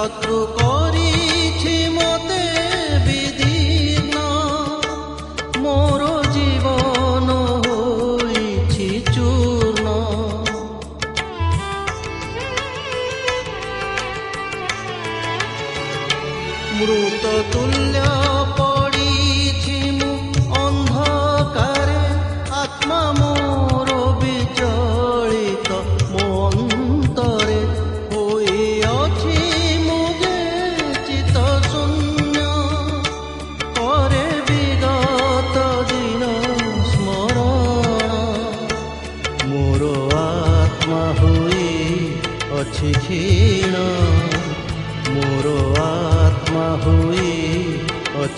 শত্রু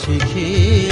te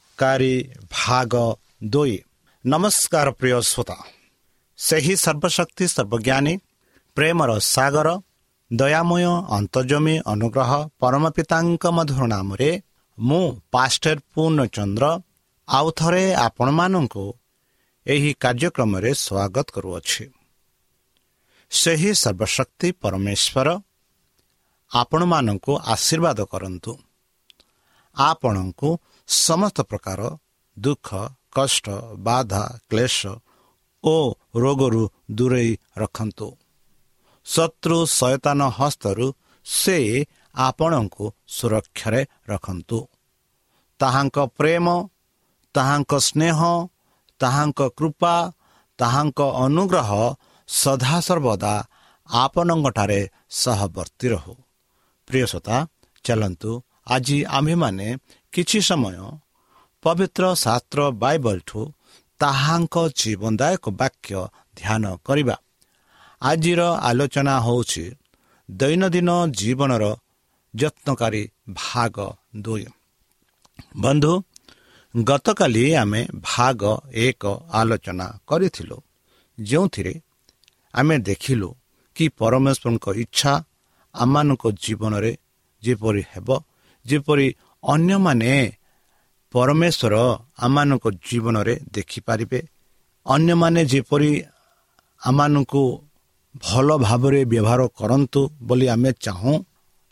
ଯତ୍ନକାରୀ ଭାଗ ଦୁଇ. ନମସ୍କାର ପ୍ରିୟ ଶ୍ରୋତା ସେହି ସର୍ବଶକ୍ତି ସର୍ବଜ୍ଞାନୀ ପ୍ରେମର ସାଗର ଦୟାମୟ ଅନ୍ତର୍ଜମୀ ଅନୁଗ୍ରହ ପରମ ପିତାଙ୍କ ମଧୁର ନାମରେ ମୁଁ ପାଷ୍ଟର ପୂର୍ଣ୍ଣଚନ୍ଦ୍ର ଆଉ ଥରେ ଆପଣମାନଙ୍କୁ ଏହି କାର୍ଯ୍ୟକ୍ରମରେ ସ୍ୱାଗତ କରୁଅଛି। ସେହି ସର୍ବଶକ୍ତି ପରମେଶ୍ୱର ଆପଣମାନଙ୍କୁ ଆଶୀର୍ବାଦ କରନ୍ତୁ। ଆପଣଙ୍କୁ ସମସ୍ତ ପ୍ରକାର ଦୁଃଖ କଷ୍ଟ ବାଧା କ୍ଲେଶ ଓ ରୋଗରୁ ଦୂରେଇ ରଖନ୍ତୁ। ଶତ୍ରୁ ସୟତାନ ହସ୍ତରୁ ସେ ଆପଣଙ୍କୁ ସୁରକ୍ଷାରେ ରଖନ୍ତୁ। ତାହାଙ୍କ ପ୍ରେମ ତାହାଙ୍କ ସ୍ନେହ ତାହାଙ୍କ କୃପା ତାହାଙ୍କ ଅନୁଗ୍ରହ ସଦାସର୍ବଦା ଆପଣଙ୍କଠାରେ ସହବର୍ତ୍ତୀ ରହୁ। ପ୍ରିୟସତା ଚାଲନ୍ତୁ ଆଜି ଆମ୍ଭେମାନେ କିଛି ସମୟ ପବିତ୍ର ଶାସ୍ତ୍ର ବାଇବଲଠୁ ତାହାଙ୍କ ଜୀବନଦାୟକ ବାକ୍ୟ ଧ୍ୟାନ କରିବା। ଆଜିର ଆଲୋଚନା ହେଉଛି ଦୈନନ୍ଦିନ ଜୀବନର ଯତ୍ନକାରୀ ଭାଗ ଦୁଇ। ବନ୍ଧୁ ଗତକାଲି ଆମେ ଭାଗ ଏକ ଆଲୋଚନା କରିଥିଲୁ। ଯେଉଁଥିରେ ଆମେ ଦେଖିଲୁ କି ପରମେଶ୍ୱରଙ୍କ ଇଚ୍ଛା ଆମମାନଙ୍କ ଜୀବନରେ ଯେପରି ହେବ ଯେପରି ଅନ୍ୟମାନେ ପରମେଶ୍ୱର ଆମମାନଙ୍କ ଜୀବନରେ ଦେଖିପାରିବେ। ଅନ୍ୟମାନେ ଯେପରି ଆମମାନଙ୍କୁ ଭଲ ଭାବରେ ବ୍ୟବହାର କରନ୍ତୁ ବୋଲି ଆମେ ଚାହୁଁ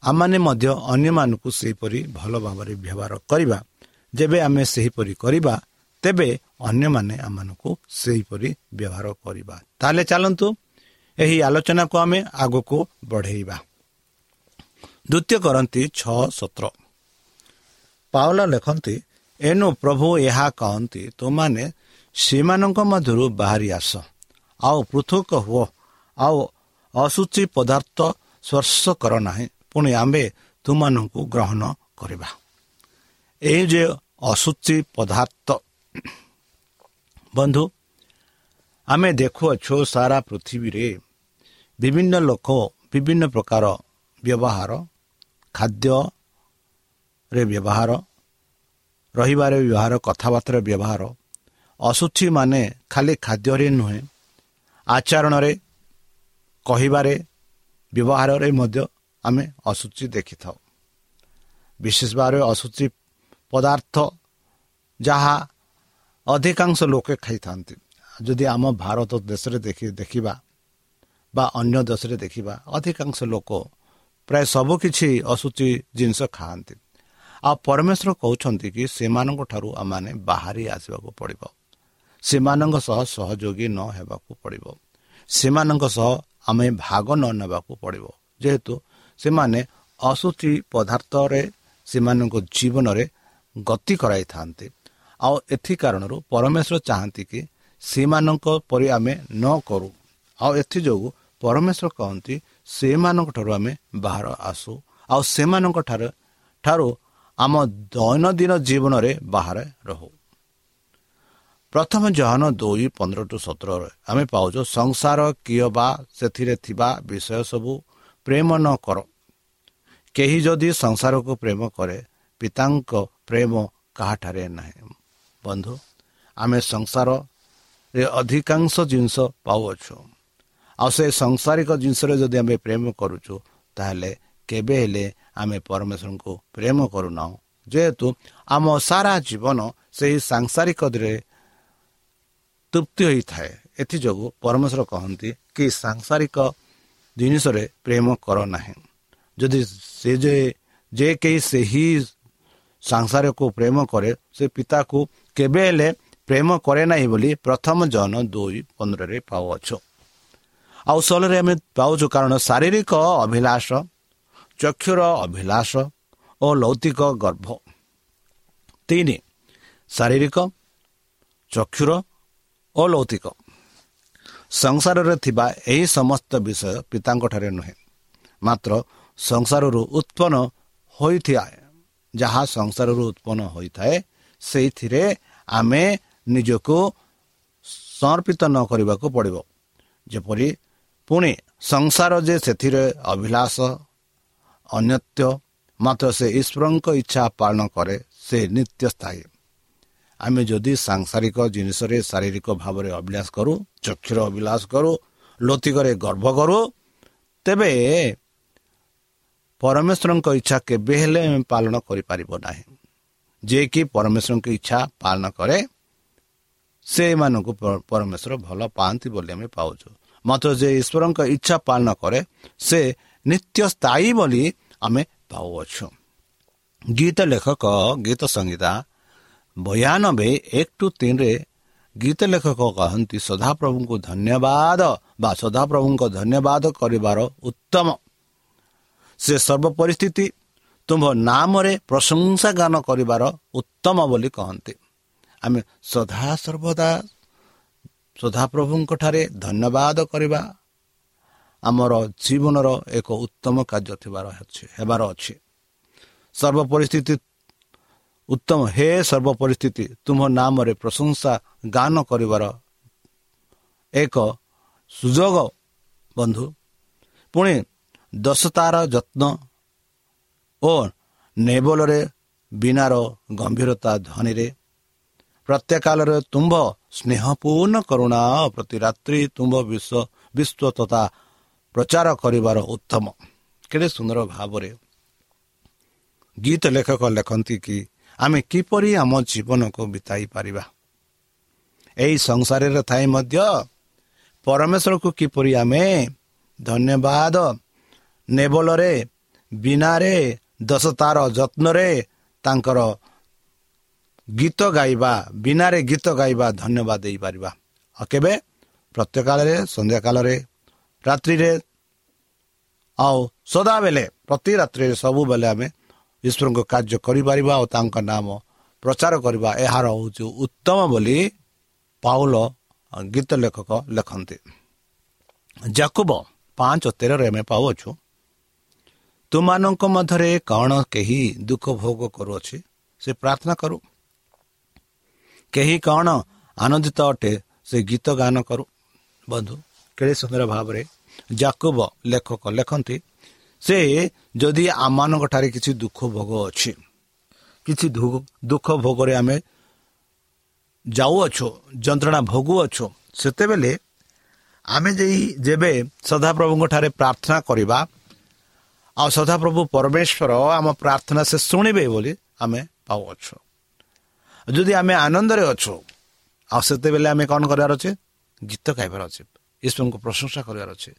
ଆମମାନେ ମଧ୍ୟ ଅନ୍ୟମାନଙ୍କୁ ସେହିପରି ଭଲ ଭାବରେ ବ୍ୟବହାର କରିବା। ଯେବେ ଆମେ ସେହିପରି କରିବା ତେବେ ଅନ୍ୟମାନେ ଆମମାନଙ୍କୁ ସେହିପରି ବ୍ୟବହାର କରିବା। ତାହେଲେ ଚାଲନ୍ତୁ ଏହି ଆଲୋଚନାକୁ ଆମେ ଆଗକୁ ବଢ଼େଇବା। ଦ୍ୱିତୀୟ କରନ୍ତି ଛଅ ସତର। ପାଉଲା ଲେଖନ୍ତି ଏଣୁ ପ୍ରଭୁ ଏହା କହନ୍ତି ତୁମାନେ ସେମାନଙ୍କ ମଧ୍ୟରୁ ବାହାରି ଆସ। ଆଉ ପୃଥକ ହୁଅ ଆଉ ଅଶୁଚି ପଦାର୍ଥ ସ୍ପର୍ଶ କର ନାହିଁ। ପୁଣି ଆମ୍ଭେ ତୁମାନଙ୍କୁ ଗ୍ରହଣ କରିବା। ଏହି ଯେ ଅଶୁଚି ପଦାର୍ଥ। ବନ୍ଧୁ ଆମେ ଦେଖୁଅଛୁ ସାରା ପୃଥିବୀରେ ବିଭିନ୍ନ ଲୋକ ବିଭିନ୍ନ ପ୍ରକାର ବ୍ୟବହାର ଖାଦ୍ୟରେ ବ୍ୟବହାର ରହିବାରେ ବ୍ୟବହାର କଥାବାର୍ତ୍ତାରେ ବ୍ୟବହାର ଅଶୁଚି ମାନେ ଖାଲି ଖାଦ୍ୟରେ ନୁହେଁ ଆଚରଣରେ କହିବାରେ ବ୍ୟବହାରରେ ମଧ୍ୟ ଆମେ ଅଶୁଚି ଦେଖିଥାଉ। ବିଶେଷ ଭାବରେ ଅଶୁଚି ପଦାର୍ଥ ଯାହା ଅଧିକାଂଶ ଲୋକେ ଖାଇଥାନ୍ତି। ଯଦି ଆମ ଭାରତ ଦେଶରେ ଦେଖି ଦେଖିବା ବା ଅନ୍ୟ ଦେଶରେ ଦେଖିବା ଅଧିକାଂଶ ଲୋକ ପ୍ରାୟ ସବୁକିଛି ଅଶୁଚି ଜିନିଷ ଖାଆନ୍ତି। ଆଉ ପରମେଶ୍ୱର କହୁଛନ୍ତି କି ସେମାନଙ୍କ ଠାରୁ ଆମମାନେ ବାହାରି ଆସିବାକୁ ପଡ଼ିବ। ସେମାନଙ୍କ ସହ ସହଯୋଗୀ ନ ହେବାକୁ ପଡ଼ିବ। ସେମାନଙ୍କ ସହ ଆମେ ଭାଗ ନ ନେବାକୁ ପଡ଼ିବ। ଯେହେତୁ ସେମାନେ ଅଶୁଚି ପଦାର୍ଥରେ ସେମାନଙ୍କ ଜୀବନରେ ଗତି କରାଇଥାନ୍ତି। ଆଉ ଏଥି କାରଣରୁ ପରମେଶ୍ୱର ଚାହାନ୍ତି କି ସେମାନଙ୍କ ପରି ଆମେ ନ କରୁ। ଆଉ ଏଥିଯୋଗୁଁ ପରମେଶ୍ୱର କହନ୍ତି ସେମାନଙ୍କ ଠାରୁ ଆମେ ବାହାର ଆସୁ। ଆଉ ସେମାନଙ୍କ ଠାରୁ ଠାରୁ ଆମ ଦୈନନ୍ଦିନ ଜୀବନରେ ବାହାରେ ରହୁ। ପ୍ରଥମ ଜହନ ଦୁଇ ପନ୍ଦର ଟୁ ସତରରେ ଆମେ ପାଉଛୁ ସଂସାର କିଏ ବା ସେଥିରେ ଥିବା ବିଷୟ ସବୁ ପ୍ରେମ ନ କର। କେହି ଯଦି ସଂସାରକୁ ପ୍ରେମ କରେ ପିତାଙ୍କ ପ୍ରେମ କାହାଠାରେ ନାହିଁ। ବନ୍ଧୁ ଆମେ ସଂସାରରେ ଅଧିକାଂଶ ଜିନିଷ ପାଉଅଛୁ। ଆଉ ସେ ସଂସାରିକ ଜିନିଷରେ ଯଦି ଆମେ ପ୍ରେମ କରୁଛୁ ତାହେଲେ କେବେ ହେଲେ ଆମେ ପରମେଶ୍ୱରଙ୍କୁ ପ୍ରେମ କରୁନାହୁଁ। ଯେହେତୁ ଆମ ସାରା ଜୀବନ ସେହି ସାଂସାରିକରେ ତୃପ୍ତି ହୋଇଥାଏ। ଏଥିଯୋଗୁଁ ପରମେଶ୍ୱର କହନ୍ତି କି ସାଂସାରିକ ଜିନିଷରେ ପ୍ରେମ କର ନାହିଁ। ଯଦି ସେ ଯେ ଯେ କେହି ସେହି ସଂସାରକୁ ପ୍ରେମ କରେ ସେ ପିତାକୁ କେବେ ହେଲେ ପ୍ରେମ କରେ ନାହିଁ ବୋଲି ପ୍ରଥମ ଜନ ଦୁଇ ପନ୍ଦରରେ ପାଉଅଛୁ। ଆଉ ସହରରେ ଆମେ ପାଉଛୁ କାରଣ ଶାରୀରିକ ଅଭିଳାଷ ଚକ୍ଷୁର ଅଭିଳାଷ ଓ ଲୌତିକ ଗର୍ଭ। ତିନି ଶାରୀରିକ ଚକ୍ଷୁର ଓ ଲୌତିକ। ସଂସାରରେ ଥିବା ଏହି ସମସ୍ତ ବିଷୟ ପିତାଙ୍କଠାରେ ନୁହେଁ ମାତ୍ର ସଂସାରରୁ ଉତ୍ପନ୍ନ ହୋଇଥାଏ। ଯାହା ସଂସାରରୁ ଉତ୍ପନ୍ନ ହୋଇଥାଏ ସେଇଥିରେ ଆମେ ନିଜକୁ ସମର୍ପିତ ନ କରିବାକୁ ପଡ଼ିବ। ଯେପରି ପୁଣି ସଂସାର ଯେ ସେଥିରେ ଅଭିଳାଷ ଅନ୍ୟତ୍ୟ ମାତ୍ର ସେ ଈଶ୍ୱରଙ୍କ ଇଚ୍ଛା ପାଳନ କରେ ସେ ନିତ୍ୟ ସ୍ଥାୟୀ ଆମେ ଯଦି ସାଂସାରିକ ଜିନିଷରେ ଶାରୀରିକ ଭାବରେ ଅଭିଳାଷ କରୁ ଚକ୍ଷୁର ଅଭିଳାଷ କରୁ ଲୌତିକରେ ଗର୍ଭ କରୁ ତେବେ ପରମେଶ୍ୱରଙ୍କ ଇଚ୍ଛା କେବେ ହେଲେ ଆମେ ପାଳନ କରିପାରିବ ନାହିଁ। ଯିଏକି ପରମେଶ୍ୱରଙ୍କ ଇଚ୍ଛା ପାଳନ କରେ ସେମାନଙ୍କୁ ପରମେଶ୍ୱର ଭଲ ପାଆନ୍ତି ବୋଲି ଆମେ ପାଉଛୁ। ମାତ୍ର ଯେ ଈଶ୍ୱରଙ୍କ ଇଚ୍ଛା ପାଳନ କରେ ସେ ନିତ୍ୟ ସ୍ଥାୟୀ ବୋଲି ଆମେ ପାଉଅଛୁ। ଗୀତ ଲେଖକ ଗୀତ ସଂହିତା ବୟାନବେ ଏକ ଟୁ ତିନିରେ ଗୀତ ଲେଖକ କହନ୍ତି ସଦାପ୍ରଭୁଙ୍କୁ ଧନ୍ୟବାଦ ବା ସଦାପ୍ରଭୁଙ୍କ ଧନ୍ୟବାଦ କରିବାର ଉତ୍ତମ। ସେ ସର୍ବ ପରିସ୍ଥିତି ତୁମ୍ଭ ନାମରେ ପ୍ରଶଂସା ଗାନ କରିବାର ଉତ୍ତମ ବୋଲି କହନ୍ତି। ଆମେ ସଦାସର୍ବଦା ସଦାପ୍ରଭୁଙ୍କଠାରେ ଧନ୍ୟବାଦ କରିବା ଆମର ଜୀବନର ଏକ ଉତ୍ତମ କାର୍ଯ୍ୟ ଥିବାର ଅଛି ହେବାର ଅଛି। ସର୍ବ ପରିସ୍ଥିତି ଉତ୍ତମ ହେ ସର୍ବ ପରିସ୍ଥିତି ତୁମ ନାମରେ ପ୍ରଶଂସା ଗାନ କରିବାର ଏକ ସୁଯୋଗ ବନ୍ଧୁ। ପୁଣି ଦଶତାର ଯତ୍ନ ଓ ନେବଲରେ ବିନାର ଗମ୍ଭୀରତା ଧ୍ୱନିରେ ପ୍ରତ୍ୟେକାଳରେ ତୁମ୍ଭ ସ୍ନେହପୂର୍ଣ୍ଣ କରୁଣା ପ୍ରତି ରାତ୍ରି ତୁମ୍ଭ ବିଶ୍ୱ ବିଶ୍ୱ ତଥା ପ୍ରଚାର କରିବାର ଉତ୍ତମ। କେତେ ସୁନ୍ଦର ଭାବରେ ଗୀତ ଲେଖକ ଲେଖନ୍ତି କି ଆମେ କିପରି ଆମ ଜୀବନକୁ ବିତାଇ ପାରିବା? ଏହି ସଂସାରରେ ଥାଇ ମଧ୍ୟ ପରମେଶ୍ୱରକୁ କିପରି ଆମେ ଧନ୍ୟବାଦ ନେବଲରେ ବିନାରେ ଦଶ ତାର ଯତ୍ନରେ ତାଙ୍କର ଗୀତ ଗାଇବା ବିନାରେ ଗୀତ ଗାଇବା ଧନ୍ୟବାଦ ଦେଇପାରିବା। ଆଉ କେବେ? ସନ୍ଧ୍ୟା କାଳରେ ରାତ୍ରିରେ ଆଉ ସଦାବେଳେ ପ୍ରତି ରାତ୍ରିରେ ସବୁବେଳେ ଆମେ ଈଶ୍ୱରଙ୍କ କାର୍ଯ୍ୟ କରିପାରିବା ଆଉ ତାଙ୍କ ନାମ ପ୍ରଚାର କରିବା ଏହାର ହେଉଛି ଉତ୍ତମ ବୋଲି ପାଉଲ ଗୀତ ଲେଖକ ଲେଖନ୍ତି ଜାକୁବ ପାଞ୍ଚ ତେରରେ ଆମେ ପାଉଅଛୁ ତୁମାନଙ୍କ ମଧ୍ୟରେ କ'ଣ କେହି ଦୁଃଖ ଭୋଗ କରୁଅଛି ସେ ପ୍ରାର୍ଥନା କରୁ କେହି କ'ଣ ଆନନ୍ଦିତ ଅଟେ ସେ ଗୀତ ଗାନ କରୁ ବନ୍ଧୁ କେଡ଼େ ସୁନ୍ଦର ଭାବରେ ଜାକୁବ ଲେଖକ ଲେଖନ୍ତି ସେ ଯଦି ଆମମାନଙ୍କ ଠାରେ କିଛି ଦୁଃଖ ଭୋଗ ଅଛି କିଛି ଦୁଃଖ ଭୋଗରେ ଆମେ ଯାଉଅଛୁ ଯନ୍ତ୍ରଣା ଭୋଗୁଅଛୁ ସେତେବେଳେ ଆମେ ଯାଇ ଯେବେ ସଦାପ୍ରଭୁଙ୍କ ଠାରେ ପ୍ରାର୍ଥନା କରିବା ଆଉ ସଦାପ୍ରଭୁ ପରମେଶ୍ୱର ଆମ ପ୍ରାର୍ଥନା ସେ ଶୁଣିବେ ବୋଲି ଆମେ ପାଉଅଛୁ। ଯଦି ଆମେ ଆନନ୍ଦରେ ଅଛୁ ଆଉ ସେତେବେଳେ ଆମେ କ'ଣ କରିବାର ଅଛି? ଗୀତ ଗାଇବାର ଅଛି। ଈଶ୍ୱରଙ୍କୁ ପ୍ରଶଂସା କରିବାର ଅଛି।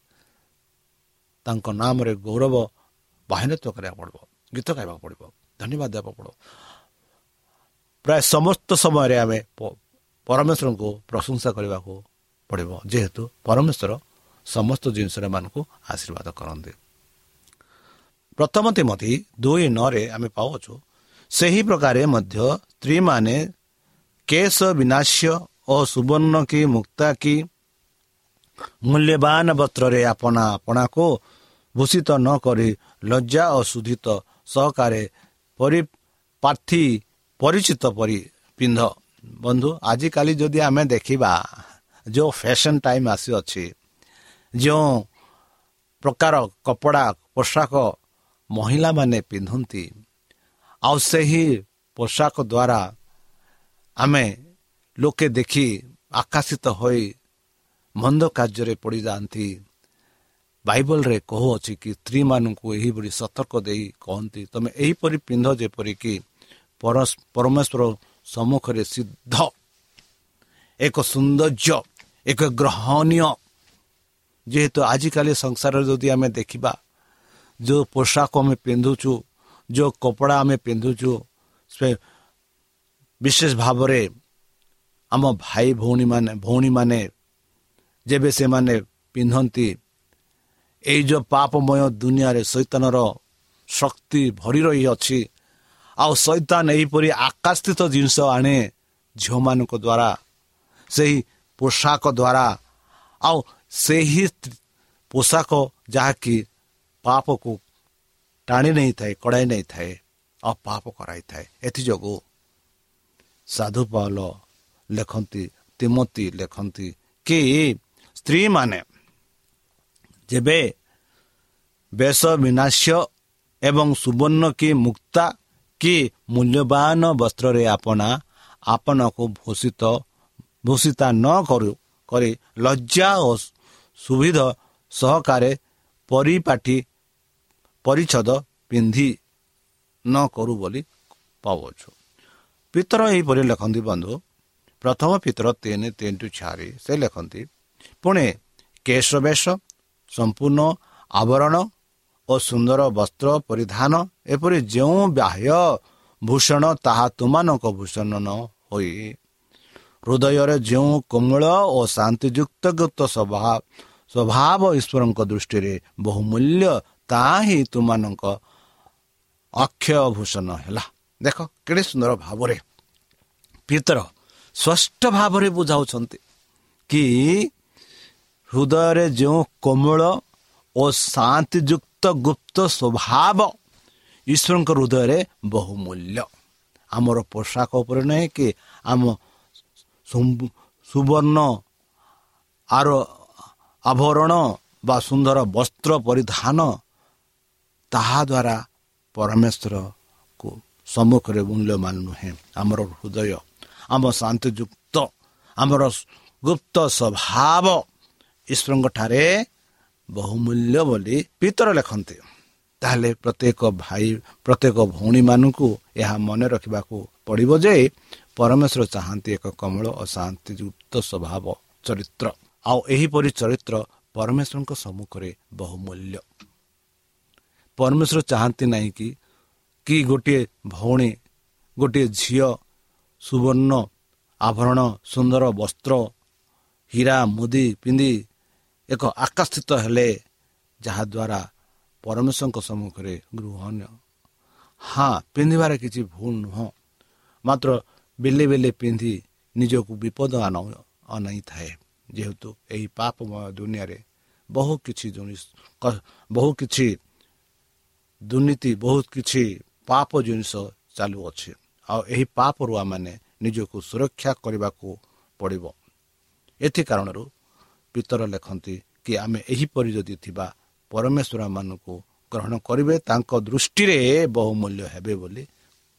ତାଙ୍କ ନାମରେ ଗୌରବ ବାହିନତ୍ୱ କରିବାକୁ ପଡ଼ିବ ଗୀତ ଗାଇବାକୁ ପଡ଼ିବ ଧନ୍ୟବାଦ ଦେବାକୁ ପଡ଼ିବ। ପ୍ରାୟ ସମସ୍ତ ସମୟରେ ଆମେ ପରମେଶ୍ୱରଙ୍କୁ ପ୍ରଶଂସା କରିବାକୁ ପଡ଼ିବ ଯେହେତୁ ପରମେଶ୍ୱର ସମସ୍ତ ଜିନିଷରେ ମାନଙ୍କୁ ଆଶୀର୍ବାଦ କରନ୍ତି। ପ୍ରଥମ ତିମତି ଦୁଇ ନଅରେ ଆମେ ପାଉଛୁ ସେହି ପ୍ରକାରେ ମଧ୍ୟ ସ୍ତ୍ରୀମାନେ କେଶ ବିନାଶ୍ୟ ଓ ସୁବର୍ଣ୍ଣ କି ମୁକ୍ତା କି ମୂଲ୍ୟବାନ ବସ୍ତ୍ରରେ ଆପଣା ଆପଣାକୁ ଭୂଷିତ ନ କରି ଲଜ୍ଜା ଓ ଶୁଦ୍ଧିତ ସହକାରେ ପରିପାର୍ଥୀ ପରିଚିତ ପରି ପିନ୍ଧ। ବନ୍ଧୁ ଆଜିକାଲି ଯଦି ଆମେ ଦେଖିବା ଯେଉଁ ଫ୍ୟାସନ୍ ଟାଇମ୍ ଆସିଅଛି ଯେଉଁ ପ୍ରକାର କପଡ଼ା ପୋଷାକ ମହିଳାମାନେ ପିନ୍ଧନ୍ତି ଆଉ ସେହି ପୋଷାକ ଦ୍ୱାରା ଆମେ ଲୋକେ ଦେଖି ଆକାଶିତ ହୋଇ ମନ୍ଦ କାର୍ଯ୍ୟରେ ପଡ଼ିଯାଆନ୍ତି। ବାଇବଲରେ କହୁଅଛି କି ସ୍ତ୍ରୀମାନଙ୍କୁ ଏହିଭଳି ସତର୍କ ଦେଇ କହନ୍ତି ତୁମେ ଏହିପରି ପିନ୍ଧ ଯେପରିକି ପରମେଶ୍ୱର ସମ୍ମୁଖରେ ସିଦ୍ଧ। ଏକ ସୌନ୍ଦର୍ଯ୍ୟ ଏକ ଗ୍ରହଣୀୟ। ଯେହେତୁ ଆଜିକାଲି ସଂସାରରେ ଯଦି ଆମେ ଦେଖିବା ଯେଉଁ ପୋଷାକ ଆମେ ପିନ୍ଧୁଛୁ ଯେଉଁ କପଡ଼ା ଆମେ ପିନ୍ଧୁଛୁ ସେ ବିଶେଷ ଭାବରେ ଆମ ଭାଇ ଭଉଣୀମାନେ ଭଉଣୀମାନେ ଯେବେ ସେମାନେ ପିନ୍ଧନ୍ତି ଏଇ ଯେଉଁ ପାପମୟ ଦୁନିଆରେ ସୈତାନର ଶକ୍ତି ଭରି ରହିଅଛି ଆଉ ସୈତାନ ଏହିପରି ଆକାଶିତ ଜିନିଷ ଆଣେ ଝିଅମାନଙ୍କ ଦ୍ୱାରା ସେହି ପୋଷାକ ଦ୍ୱାରା ଆଉ ସେହି ପୋଷାକ ଯାହାକି ପାପକୁ ଟାଣି ନେଇଥାଏ କଡ଼ାଇ ନେଇଥାଏ ଆଉ ପାପ କରାଇଥାଏ। ଏଥିଯୋଗୁଁ ସାଧୁ ପାଲ ଲେଖନ୍ତି ତିମତି ଲେଖନ୍ତି କି ସ୍ତ୍ରୀମାନେ ଯେବେ ବେଶ ବିନାଶ୍ୟ ଏବଂ ସୁବର୍ଣ୍ଣ କି ମୁକ୍ତା କି ମୂଲ୍ୟବାନ ବସ୍ତ୍ରରେ ଆପଣା ଆପଣଙ୍କୁ ଭୂଷିତ ଭୂଷିତା ନ କରୁ କରି ଲଜ୍ଜା ଓ ସୁବିଧ ସହକାରେ ପରିପାଟି ପରିଚ୍ଛଦ ପିନ୍ଧି ନ କରୁ ବୋଲି ପାଉଛୁ ପିତର ଏହିପରି ଲେଖନ୍ତି ବନ୍ଧୁ। ପ୍ରଥମ ପିତର ତିନି ତିନି ଟୁ ଚାରି ସେ ଲେଖନ୍ତି ପୁଣି କେଶ ବେଶ ସମ୍ପୂର୍ଣ୍ଣ ଆବରଣ ଓ ସୁନ୍ଦର ବସ୍ତ୍ର ପରିଧାନ ଏପରି ଯେଉଁ ବାହ୍ୟ ଭୂଷଣ ତାହା ତୁମାନଙ୍କ ଭୂଷଣ ନ ହୋଇ ହୃଦୟରେ ଯେଉଁ କୋମଳ ଓ ଶାନ୍ତିଯୁକ୍ତ ଗୀତ ସ୍ୱଭାବ ଈଶ୍ୱରଙ୍କ ଦୃଷ୍ଟିରେ ବହୁମୂଲ୍ୟ ତାହା ହିଁ ତୁମାନଙ୍କ ଅକ୍ଷୟ ଭୂଷଣ ହେଲା। ଦେଖ କେଡ଼େ ସୁନ୍ଦର ଭାବରେ ପିତର ସ୍ପଷ୍ଟ ଭାବରେ ବୁଝାଉଛନ୍ତି କି ହୃଦୟରେ ଯେଉଁ କୋମଳ ଓ ଶାନ୍ତିଯୁକ୍ତ ଗୁପ୍ତ ସ୍ୱଭାବ ଈଶ୍ୱରଙ୍କ ହୃଦୟରେ ବହୁମୂଲ୍ୟ। ଆମର ପୋଷାକ ଉପରେ ନାହିଁ କି ଆମ ସୁବର୍ଣ୍ଣ ଆର ଆଭରଣ ବା ସୁନ୍ଦର ବସ୍ତ୍ର ପରିଧାନ ତାହା ଦ୍ୱାରା ପରମେଶ୍ୱରକୁ ସମ୍ମୁଖରେ ମୂଲ୍ୟମାନ ନୁହେଁ। ଆମର ହୃଦୟ ଆମ ଶାନ୍ତିଯୁକ୍ତ ଆମର ଗୁପ୍ତ ସ୍ୱଭାବ ଈଶ୍ୱରଙ୍କ ଠାରେ ବହୁମୂଲ୍ୟ ବୋଲି ପିତର ଲେଖନ୍ତି। ତାହେଲେ ପ୍ରତ୍ୟେକ ଭାଇ ପ୍ରତ୍ୟେକ ଭଉଣୀମାନଙ୍କୁ ଏହା ମନେ ରଖିବାକୁ ପଡ଼ିବ ଯେ ପରମେଶ୍ୱର ଚାହାନ୍ତି ଏକ କମଳ ଓ ଶାନ୍ତିଯୁକ୍ତ ସ୍ୱଭାବ ଚରିତ୍ର। ଆଉ ଏହିପରି ଚରିତ୍ର ପରମେଶ୍ୱରଙ୍କ ସମ୍ମୁଖରେ ବହୁମୂଲ୍ୟ। ପରମେଶ୍ୱର ଚାହାନ୍ତି ନାହିଁ କି କି ଗୋଟିଏ ଭଉଣୀ ଗୋଟିଏ ଝିଅ ସୁବର୍ଣ୍ଣ ଆଭରଣ ସୁନ୍ଦର ବସ୍ତ୍ର ହୀରା ମୁଦି ପିନ୍ଧି ଏକ ଆକର୍ଷିତ ହେଲେ ଯାହାଦ୍ୱାରା ପରମେଶ୍ୱରଙ୍କ ସମ୍ମୁଖରେ ଗୃହଣୀୟ ହଁ। ପିନ୍ଧିବାରେ କିଛି ଭୁଲ ନୁହଁ। ମାତ୍ର ବେଲେ ବେଲେ ପିନ୍ଧି ନିଜକୁ ବିପଦ ଅନାଇଥାଏ। ଯେହେତୁ ଏହି ପାପମୟ ଦୁନିଆରେ ବହୁ କିଛି ବହୁ କିଛି ଦୁର୍ନୀତି ବହୁତ କିଛି ପାପ ଜିନିଷ ଚାଲୁଅଛି। ଆଉ ଏହି ପାପରୁ ଆମମାନେ ନିଜକୁ ସୁରକ୍ଷା କରିବାକୁ ପଡ଼ିବ। ଏଥି କାରଣରୁ ପିତର ଲେଖନ୍ତି କି ଆମେ ଏହିପରି ଯଦି ଥିବା ପରମେଶ୍ୱର ମାନଙ୍କୁ ଗ୍ରହଣ କରିବେ ତାଙ୍କ ଦୃଷ୍ଟିରେ ବହୁମୂଲ୍ୟ ହେବେ ବୋଲି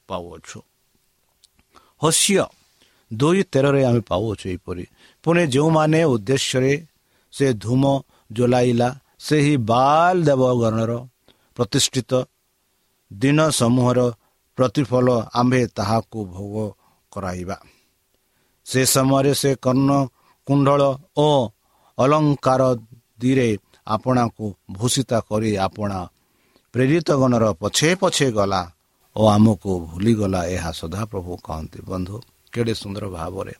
ପାଉଅଛୁ। ହସ୍ୟ ଦୁଇ ତେରରେ ଆମେ ପାଉଅଛୁ ଏହିପରି। ପୁଣି ଯେଉଁମାନେ ଉଦ୍ଦେଶ୍ୟରେ ସେ ଧୂମ ଜୋଲାଇଲା ସେହି ବାଲ ଦେବଗଣର ପ୍ରତିଷ୍ଠିତ ଦିନ ସମୂହର ପ୍ରତିଫଳ ଆମ୍ଭେ ତାହାକୁ ଭୋଗ କରାଇବା। ସେ ସମୟରେ ସେ କର୍ଣ୍ଣ କୁଣ୍ଡଳ ଓ ଅଲଙ୍କାର ଦିରେ ଆପଣାକୁ ଭୂଷିତା କରି ଆପଣା ପ୍ରେରିତ ଗଣର ପଛେ ପଛେ ଗଲା ଓ ଆମକୁ ଭୁଲିଗଲା ଏହା ସଦାପ୍ରଭୁ କହନ୍ତି। ବନ୍ଧୁ କେଡ଼େ ସୁନ୍ଦର ଭାବରେ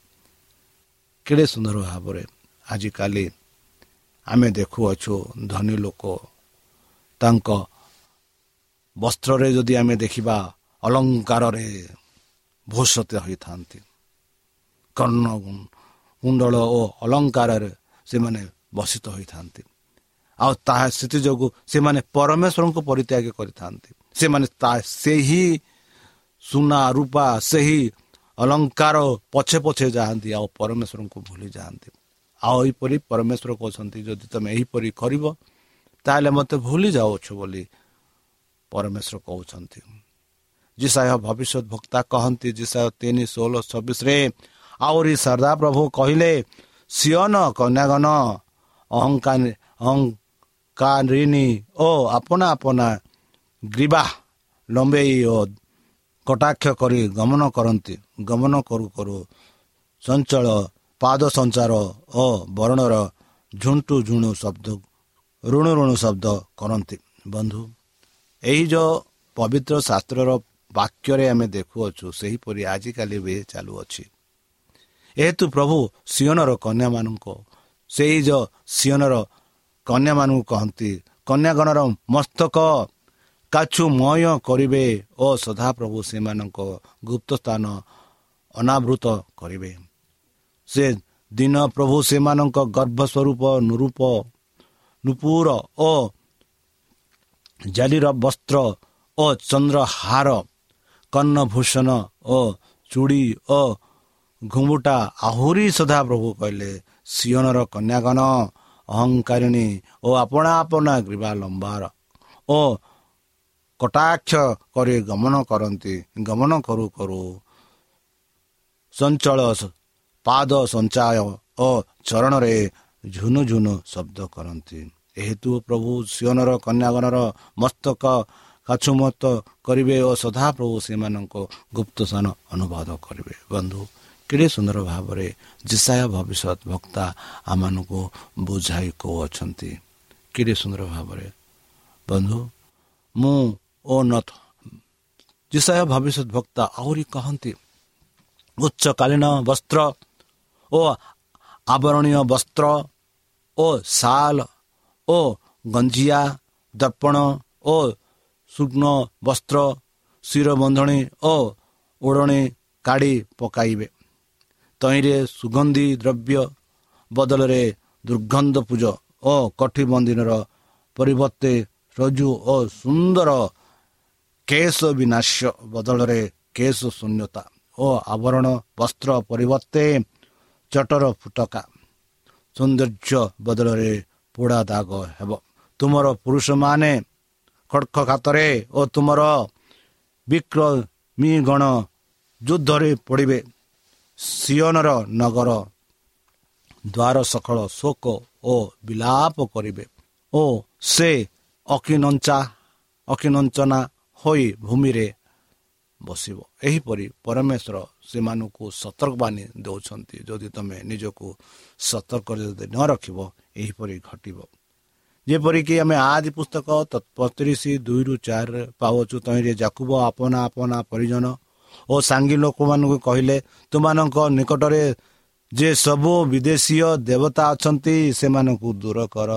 କେଡ଼େ ସୁନ୍ଦର ଭାବରେ ଆଜିକାଲି ଆମେ ଦେଖୁଅଛୁ ଧନୀ ଲୋକ। ତାଙ୍କ ବସ୍ତ୍ରରେ ଯଦି ଆମେ ଦେଖିବା ଅଲଙ୍କାରରେ ଭୂଷିତ ହୋଇଥାନ୍ତି। କର୍ଣ୍ଣ କୁଣ୍ଡଳ ଓ ଅଲଙ୍କାରରେ ସେମାନେ ବସିତ ହୋଇଥାନ୍ତି। ଆଉ ତାହା ସେଥିଯୋଗୁଁ ସେମାନେ ପରମେଶ୍ୱରଙ୍କୁ ପରିତ୍ୟାଗ କରିଥାନ୍ତି। ସେମାନେ ସେହି ସୁନା ରୂପା ସେହି ଅଲଙ୍କାର ପଛେ ପଛେ ଯାଆନ୍ତି ଆଉ ପରମେଶ୍ୱରଙ୍କୁ ଭୁଲି ଯାଆନ୍ତି। ଆଉ ଏହିପରି ପରମେଶ୍ୱର କହୁଛନ୍ତି ଯଦି ତୁମେ ଏହିପରି କରିବ ତାହେଲେ ମୋତେ ଭୁଲି ଯାଉଛୁ ବୋଲି ପରମେଶ୍ୱର କହୁଛନ୍ତି। ଜିସାୟ ଭବିଷ୍ୟତ ଭକ୍ତା କହନ୍ତି ଜିସାୟ ତିନି ଷୋହଳ ଛବିଶରେ ଆହୁରି ସର୍ଦା ପ୍ରଭୁ କହିଲେ ସିଅନ ଅହଙ୍କାର ଅହଙ୍କାରିଣୀ ଓ ଆପଣା ଆପଣା ଗ୍ରୀବା ଲମ୍ବେଇ ଓ କଟାକ୍ଷ କରି ଗମନ କରନ୍ତି ଗମନ କରୁ କରୁ ଚଞ୍ଚଳ ପାଦ ସଞ୍ଚାର ଓ ବର୍ଣ୍ଣର ଝୁଣ୍ଟୁ ଝୁଣୁ ଶବ୍ଦ ଋଣୁ ଋଣୁ ଶବ୍ଦ କରନ୍ତି। ବନ୍ଧୁ ଏହି ଯେଉଁ ପବିତ୍ର ଶାସ୍ତ୍ରର ବାକ୍ୟରେ ଆମେ ଦେଖୁଅଛୁ ସେହିପରି ଆଜିକାଲି ବି ଚାଲୁଅଛି। ଏହେତୁ ପ୍ରଭୁ ସିଅନର କନ୍ୟାମାନଙ୍କ ସେହି ଯେଉଁ ସିଅନର କନ୍ୟାମାନଙ୍କୁ କହନ୍ତି କନ୍ୟାଗଣର ମସ୍ତକ କାଛୁମୟ କରିବେ ଓ ସଦାପ୍ରଭୁ ସେମାନଙ୍କ ଗୁପ୍ତ ସ୍ଥାନ ଅନାବୃତ କରିବେ। ସେ ଦିନ ପ୍ରଭୁ ସେମାନଙ୍କ ଗର୍ଭ ସ୍ୱରୂପ ନୁରୂପ ନୁପୁର ଓ ଜାଲିର ବସ୍ତ୍ର ଓ ଚନ୍ଦ୍ରହାର କର୍ଣ୍ଣଭୂଷଣ ଓ ଚୁଡ଼ି ଓ ଘୁମୁଟା ଆହୁରି ସଦା ପ୍ରଭୁ କହିଲେ ସିଅନର କନ୍ୟାଗଣ ଅହଙ୍କାରିଣୀ ଓ ଆପଣା ଆପଣା ଗ୍ରୀବା ଲମ୍ବାର ଓ କଟାକ୍ଷ କରି ଗମନ କରନ୍ତି। ଗମନ କରୁ କରୁ ଚଞ୍ଚଳ ପାଦ ସଞ୍ଚାୟ ଓ ଚରଣରେ ଝୁନୁ ଝୁନୁ ଶବ୍ଦ କରନ୍ତି। ଏହେତୁ ପ୍ରଭୁ ସିଅନର କନ୍ୟାଗଣର ମସ୍ତକ କାଛୁମତ କରିବେ ଓ ସଦାପ୍ରଭୁ ସେମାନଙ୍କ ଗୁପ୍ତ ସ୍ଥାନ ଅନୁବାଦ କରିବେ। ବନ୍ଧୁ କେଡ଼େ ସୁନ୍ଦର ଭାବରେ ଜିସାୟ ଭବିଷ୍ୟତ ବକ୍ତା ଆମମାନଙ୍କୁ ବୁଝାଇ କହୁଅଛନ୍ତି। କେଡ଼େ ସୁନ୍ଦର ଭାବରେ। ବନ୍ଧୁ ମୁଁ ଓ ନଥ ଜିସାୟ ଭବିଷ୍ୟତ ବକ୍ତା ଆହୁରି କହନ୍ତି ଉଚ୍ଚକାଳୀନ ବସ୍ତ୍ର ଓ ଆବରଣୀୟ ବସ୍ତ୍ର ଓ ଶାଲ ଓ ଗଞ୍ଜିଆ ଦର୍ପଣ ଓ ସୁଗ୍ନ ବସ୍ତ୍ର ଶିରବନ୍ଧଣୀ ଓ ଓଢ଼ଣୀ କାଢ଼ି ପକାଇବେ। ତହିଁରେ ସୁଗନ୍ଧି ଦ୍ରବ୍ୟ ବଦଳରେ ଦୁର୍ଗନ୍ଧ ପୂଜ ଓ କଠି ମନ୍ଦିରର ପରିବର୍ତ୍ତେ ରଜୁ ଓ ସୁନ୍ଦର କେଶ ବିନାଶ ବଦଳରେ କେଶ ଶୂନ୍ୟତା ଓ ଆବରଣ ବସ୍ତ୍ର ପରିବର୍ତ୍ତେ ଚଟର ଫୁଟକା। ସୌନ୍ଦର୍ଯ୍ୟ ବଦଳରେ ପୋଡ଼ା ଦାଗ ହେବ। ତୁମର ପୁରୁଷମାନେ ଖଡ଼ଖ ଖାତରେ ଓ ତୁମର ବିକ୍ରମୀ ଗଣ ଯୁଦ୍ଧରେ ପଡ଼ିବେ। ସିଅନର ନଗର ଦ୍ୱାର ସକଳ ଶୋକ ଓ ବିଲାପ କରିବେ ଓ ସେ ଅକିନଞ୍ଚା ଅକିନଞ୍ଚନା ହୋଇ ଭୂମିରେ ବସିବ। ଏହିପରି ପରମେଶ୍ୱର ସେମାନଙ୍କୁ ସତର୍କବାଣୀ ଦେଉଛନ୍ତି। ଯଦି ତୁମେ ନିଜକୁ ସତର୍କ ଯଦି ନ ରଖିବ ଏହିପରି ଘଟିବ। ଯେପରିକି ଆମେ ଆଦି ପୁସ୍ତକ ପତିରିଶ ଦୁଇରୁ ଚାରିରେ ପାଉଛୁ ତହିଁରେ ଜାକୁବ ଆପନା ଆପନା ପରିଜନ ଓ ସାଙ୍ଗୀ ଲୋକମାନଙ୍କୁ କହିଲେ ତୁମାନଙ୍କ ନିକଟରେ ଯେ ସବୁ ବିଦେଶୀୟ ଦେବତା ଅଛନ୍ତି ସେମାନଙ୍କୁ ଦୂର କର।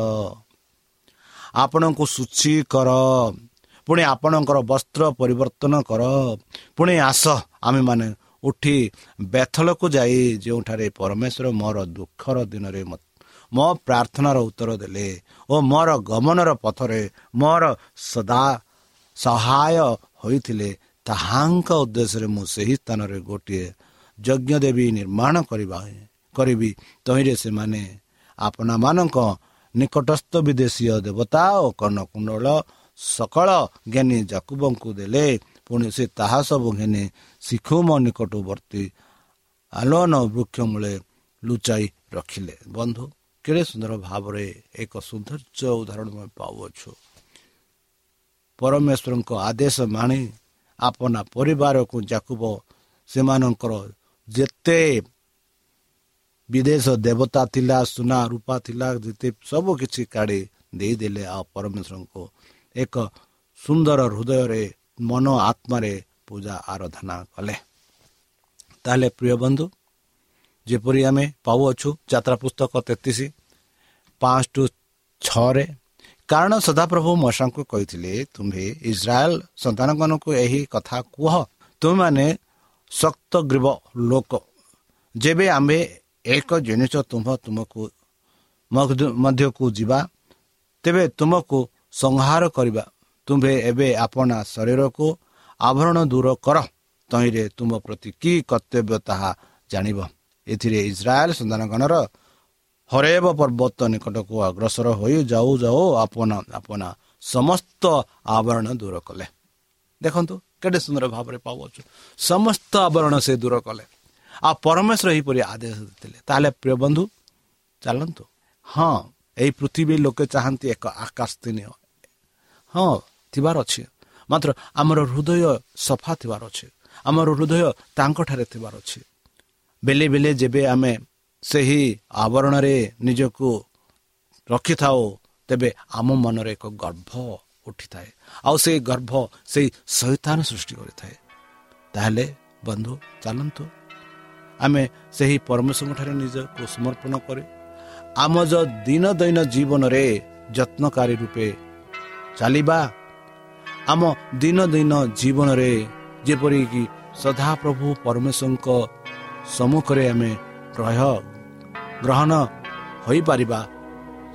ଆପଣଙ୍କୁ ସୂଚୀ କର। ପୁଣି ଆପଣଙ୍କର ବସ୍ତ୍ର ପରିବର୍ତ୍ତନ କର। ପୁଣି ଆସ ଆମେମାନେ ଉଠି ବେଥଲକୁ ଯାଇ ଯେଉଁଠାରେ ପରମେଶ୍ୱର ମୋର ଦୁଃଖର ଦିନରେ ମୋ ପ୍ରାର୍ଥନାର ଉତ୍ତର ଦେଲେ ଓ ମୋର ଗମନର ପଥରେ ମୋର ସଦା ସହାୟ ହୋଇଥିଲେ ତାହାଙ୍କ ଉଦ୍ଦେଶ୍ୟରେ ମୁଁ ସେହି ସ୍ଥାନରେ ଗୋଟିଏ ଯଜ୍ଞ ଦେବୀ ନିର୍ମାଣ କରିବା କରିବି। ତହିଁରେ ସେମାନେ ଆପଣମାନଙ୍କ ନିକଟସ୍ଥ ବିଦେଶୀୟ ଦେବତା ଓ କର୍ଣ୍ଣକୁଣ୍ଡଳ ସକଳ ଜ୍ଞାନୀ ଜାକୁବଙ୍କୁ ଦେଲେ। ପୁଣି ସେ ତାହା ସବୁ ଘେନି ଶିଖୁମ ନିକଟବର୍ତ୍ତୀ ଆଲୋନ ବୃକ୍ଷ ମୂଳେ ଲୁଚାଇ ରଖିଲେ। ବନ୍ଧୁ କେଡ଼େ ସୁନ୍ଦର ଭାବରେ ଏକ ସୌନ୍ଦର୍ଯ୍ୟ ଉଦାହରଣ ପାଉଅଛୁ। ପରମେଶ୍ୱରଙ୍କ ଆଦେଶ ମାଣି ଆପଣା ପରିବାରକୁ ଜାକୁବ ସେମାନଙ୍କର ଯେତେ ବିଦେଶ ଦେବତା ଥିଲା ସୁନା ରୂପା ଥିଲା ଯେତେ ସବୁ କିଛି କାଢ଼ି ଦେଇଦେଲେ ଆଉ ପରମେଶ୍ୱରଙ୍କୁ। ଏକ ସୁନ୍ଦର ହୃଦୟରେ ମନ ଆତ୍ମାରେ ପୂଜା ଆରାଧନା କଲେ। ତାହେଲେ ପ୍ରିୟ ବନ୍ଧୁ ଯେପରି ଆମେ ପାଉଅଛୁ ଯାତ୍ରା ପୁସ୍ତକ ତେତିଶ ପାଞ୍ଚ ଟୁ ଛଅରେ କାରଣ ସଦାପ୍ରଭୁ ମଶାଙ୍କୁ କହିଥିଲେ ତୁମ୍ଭେ ଇସ୍ରାଏଲ ସନ୍ତାନମାନଙ୍କୁ ଏହି କଥା କୁହ। ତୁମେମାନେ ଶକ୍ତ ଗ୍ରୀବ ଲୋକ। ଯେବେ ଆମ୍ଭେ ଏକ ଜିନିଷ ତୁମ୍ଭ ତୁମକୁ ମଧ୍ୟକୁ ଯିବା ତେବେ ତୁମକୁ ସଂହାର କରିବା। ତୁମ୍ଭେ ଏବେ ଆପଣା ଶରୀରକୁ ଆଭରଣ ଦୂର କର। ତହିଁରେ ତୁମ ପ୍ରତି କି କର୍ତ୍ତବ୍ୟ ତାହା ଜାଣିବ। ଏଥିରେ ଇସ୍ରାଏଲ ସନ୍ତାନଗଣର ହରେବ ପର୍ବତ ନିକଟକୁ ଅଗ୍ରସର ହୋଇ ଯାଉ ଯାଉ ଆପନ ଆପନ ସମସ୍ତ ଆବରଣ ଦୂର କଲେ। ଦେଖନ୍ତୁ କେତେ ସୁନ୍ଦର ଭାବରେ ପାଉଅଛୁ ସମସ୍ତ ଆବରଣ ସେ ଦୂର କଲେ। ଆଉ ପରମେଶ୍ୱର ଏହିପରି ଆଦେଶ ଦେଇଥିଲେ। ତାହେଲେ ପ୍ରିୟ ବନ୍ଧୁ ଚାଲନ୍ତୁ। ହଁ ଏହି ପୃଥିବୀ ଲୋକେ ଚାହାନ୍ତି ଏକ ଆକାଶ ସ୍ଥାନୀୟ ହଁ ଥିବାର ଅଛି। ମାତ୍ର ଆମର ହୃଦୟ ସଫା ଥିବାର ଅଛି। ଆମର ହୃଦୟ ତାଙ୍କଠାରେ ଥିବାର ଅଛି। ବେଲେ ବେଲେ ଯେବେ ଆମେ ସେହି ଆବରଣରେ ନିଜକୁ ରଖିଥାଉ ତେବେ ଆମ ମନରେ ଏକ ଗର୍ଭ ଉଠିଥାଏ। ଆଉ ସେଇ ଗର୍ଭ ସେଇ ସୈତାନ ସୃଷ୍ଟି କରିଥାଏ। ତାହେଲେ ବନ୍ଧୁ ଚାଲନ୍ତୁ। ଆମେ ସେହି ପରମେଶ୍ୱରଙ୍କଠାରେ ନିଜକୁ ସମର୍ପଣ କରେ। ଆମ ଯେଉଁ ଦିନ ଦୈନ ଜୀବନରେ ଯତ୍ନକାରୀ ରୂପେ ଚାଲିବା। ଆମ ଦିନ ଦିନ ଜୀବନରେ ଯେପରିକି ସଦାପ୍ରଭୁ ପରମେଶ୍ୱରଙ୍କ ସମ୍ମୁଖରେ ଆମେ ଗ୍ରହ ଗ୍ରହଣ ହୋଇପାରିବା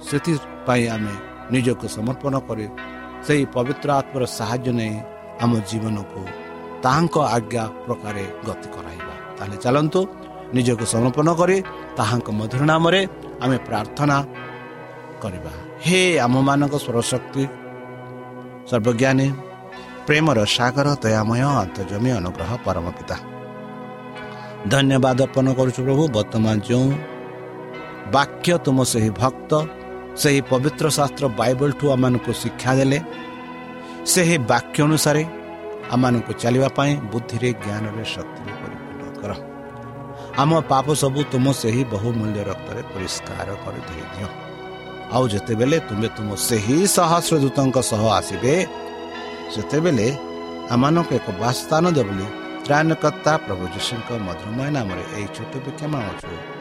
ସେଥିପାଇଁ ଆମେ ନିଜକୁ ସମର୍ପଣ କରି। ସେହି ପବିତ୍ର ଆତ୍ମର ସାହାଯ୍ୟ ନେଇ ଆମ ଜୀବନକୁ ତାହାଙ୍କ ଆଜ୍ଞା ପ୍ରକାରେ ଗତି କରାଇବା। ତାହେଲେ ଚାଲନ୍ତୁ ନିଜକୁ ସମର୍ପଣ କରି ତାହାଙ୍କ ମଧୁର ନାମରେ ଆମେ ପ୍ରାର୍ଥନା କରିବା। ହେ ଆମମାନଙ୍କ ସ୍ୱରଶକ୍ତି ସର୍ବଜ୍ଞାନୀ ପ୍ରେମର ସାଗର ଦୟାମୟ ଅନ୍ତର୍ଜମୀ ଅନୁଗ୍ରହ ପରମ ପିତା। ଧନ୍ୟବାଦ ଅର୍ପଣ କରୁଛୁ ପ୍ରଭୁ ବର୍ତ୍ତମାନ ଯେଉଁ ବାକ୍ୟ ତୁମ ସେହି ଭକ୍ତ ସେହି ପବିତ୍ର ଶାସ୍ତ୍ର ବାଇବଲଠୁ ଆମମାନଙ୍କୁ ଶିକ୍ଷା ଦେଲେ। ସେହି ବାକ୍ୟ ଅନୁସାରେ ଆମମାନଙ୍କୁ ଚାଲିବା ପାଇଁ ବୁଦ୍ଧିରେ ଜ୍ଞାନରେ ଶକ୍ତିରେ ପରିପୂର୍ଣ୍ଣ କର। ଆମ ପାପ ସବୁ ତୁମ ସେହି ବହୁମୂଲ୍ୟ ରକ୍ତରେ ପରିଷ୍କାର କରିଦେଇ ଦିଅ ଆଉ ଯେତେବେଳେ ତୁମେ ତୁମ ସେହି ସହସ୍ର ଦୂତଙ୍କ ସହ ଆସିବେ ସେତେବେଳେ ଆମମାନଙ୍କୁ ଏକ ବାସସ୍ଥାନ ଦେବ ବୋଲି ତ୍ରାଣକର୍ତ୍ତା ପ୍ରଭୁ ଯୀଶୁଙ୍କ ମଧୁରମୟ ନାମରେ ଏହି ଛୋଟ ବିକ୍ଷମା ଅଛୁ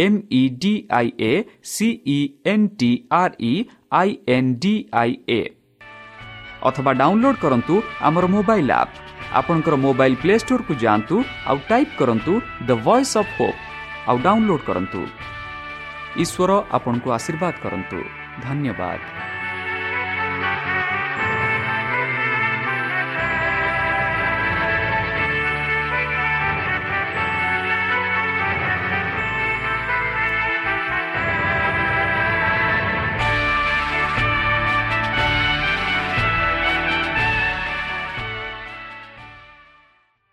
M E D I A C E N T R E I N D I A ଅଥବା ଡାଉନଲୋଡ୍ କରନ୍ତୁ ଆମର ମୋବାଇଲ୍ ଆପ୍ ଆପଣଙ୍କର ମୋବାଇଲ୍ ପ୍ଲେ ଷ୍ଟୋରକୁ ଯାଆନ୍ତୁ ଆଉ ଟାଇପ୍ କରନ୍ତୁ ଦ ଭଏସ୍ ଅଫ୍ ହୋପ୍ ଆଉ ଡାଉନଲୋଡ୍ କରନ୍ତୁ ଈଶ୍ୱର ଆପଣଙ୍କୁ ଆଶୀର୍ବାଦ କରନ୍ତୁ ଧନ୍ୟବାଦ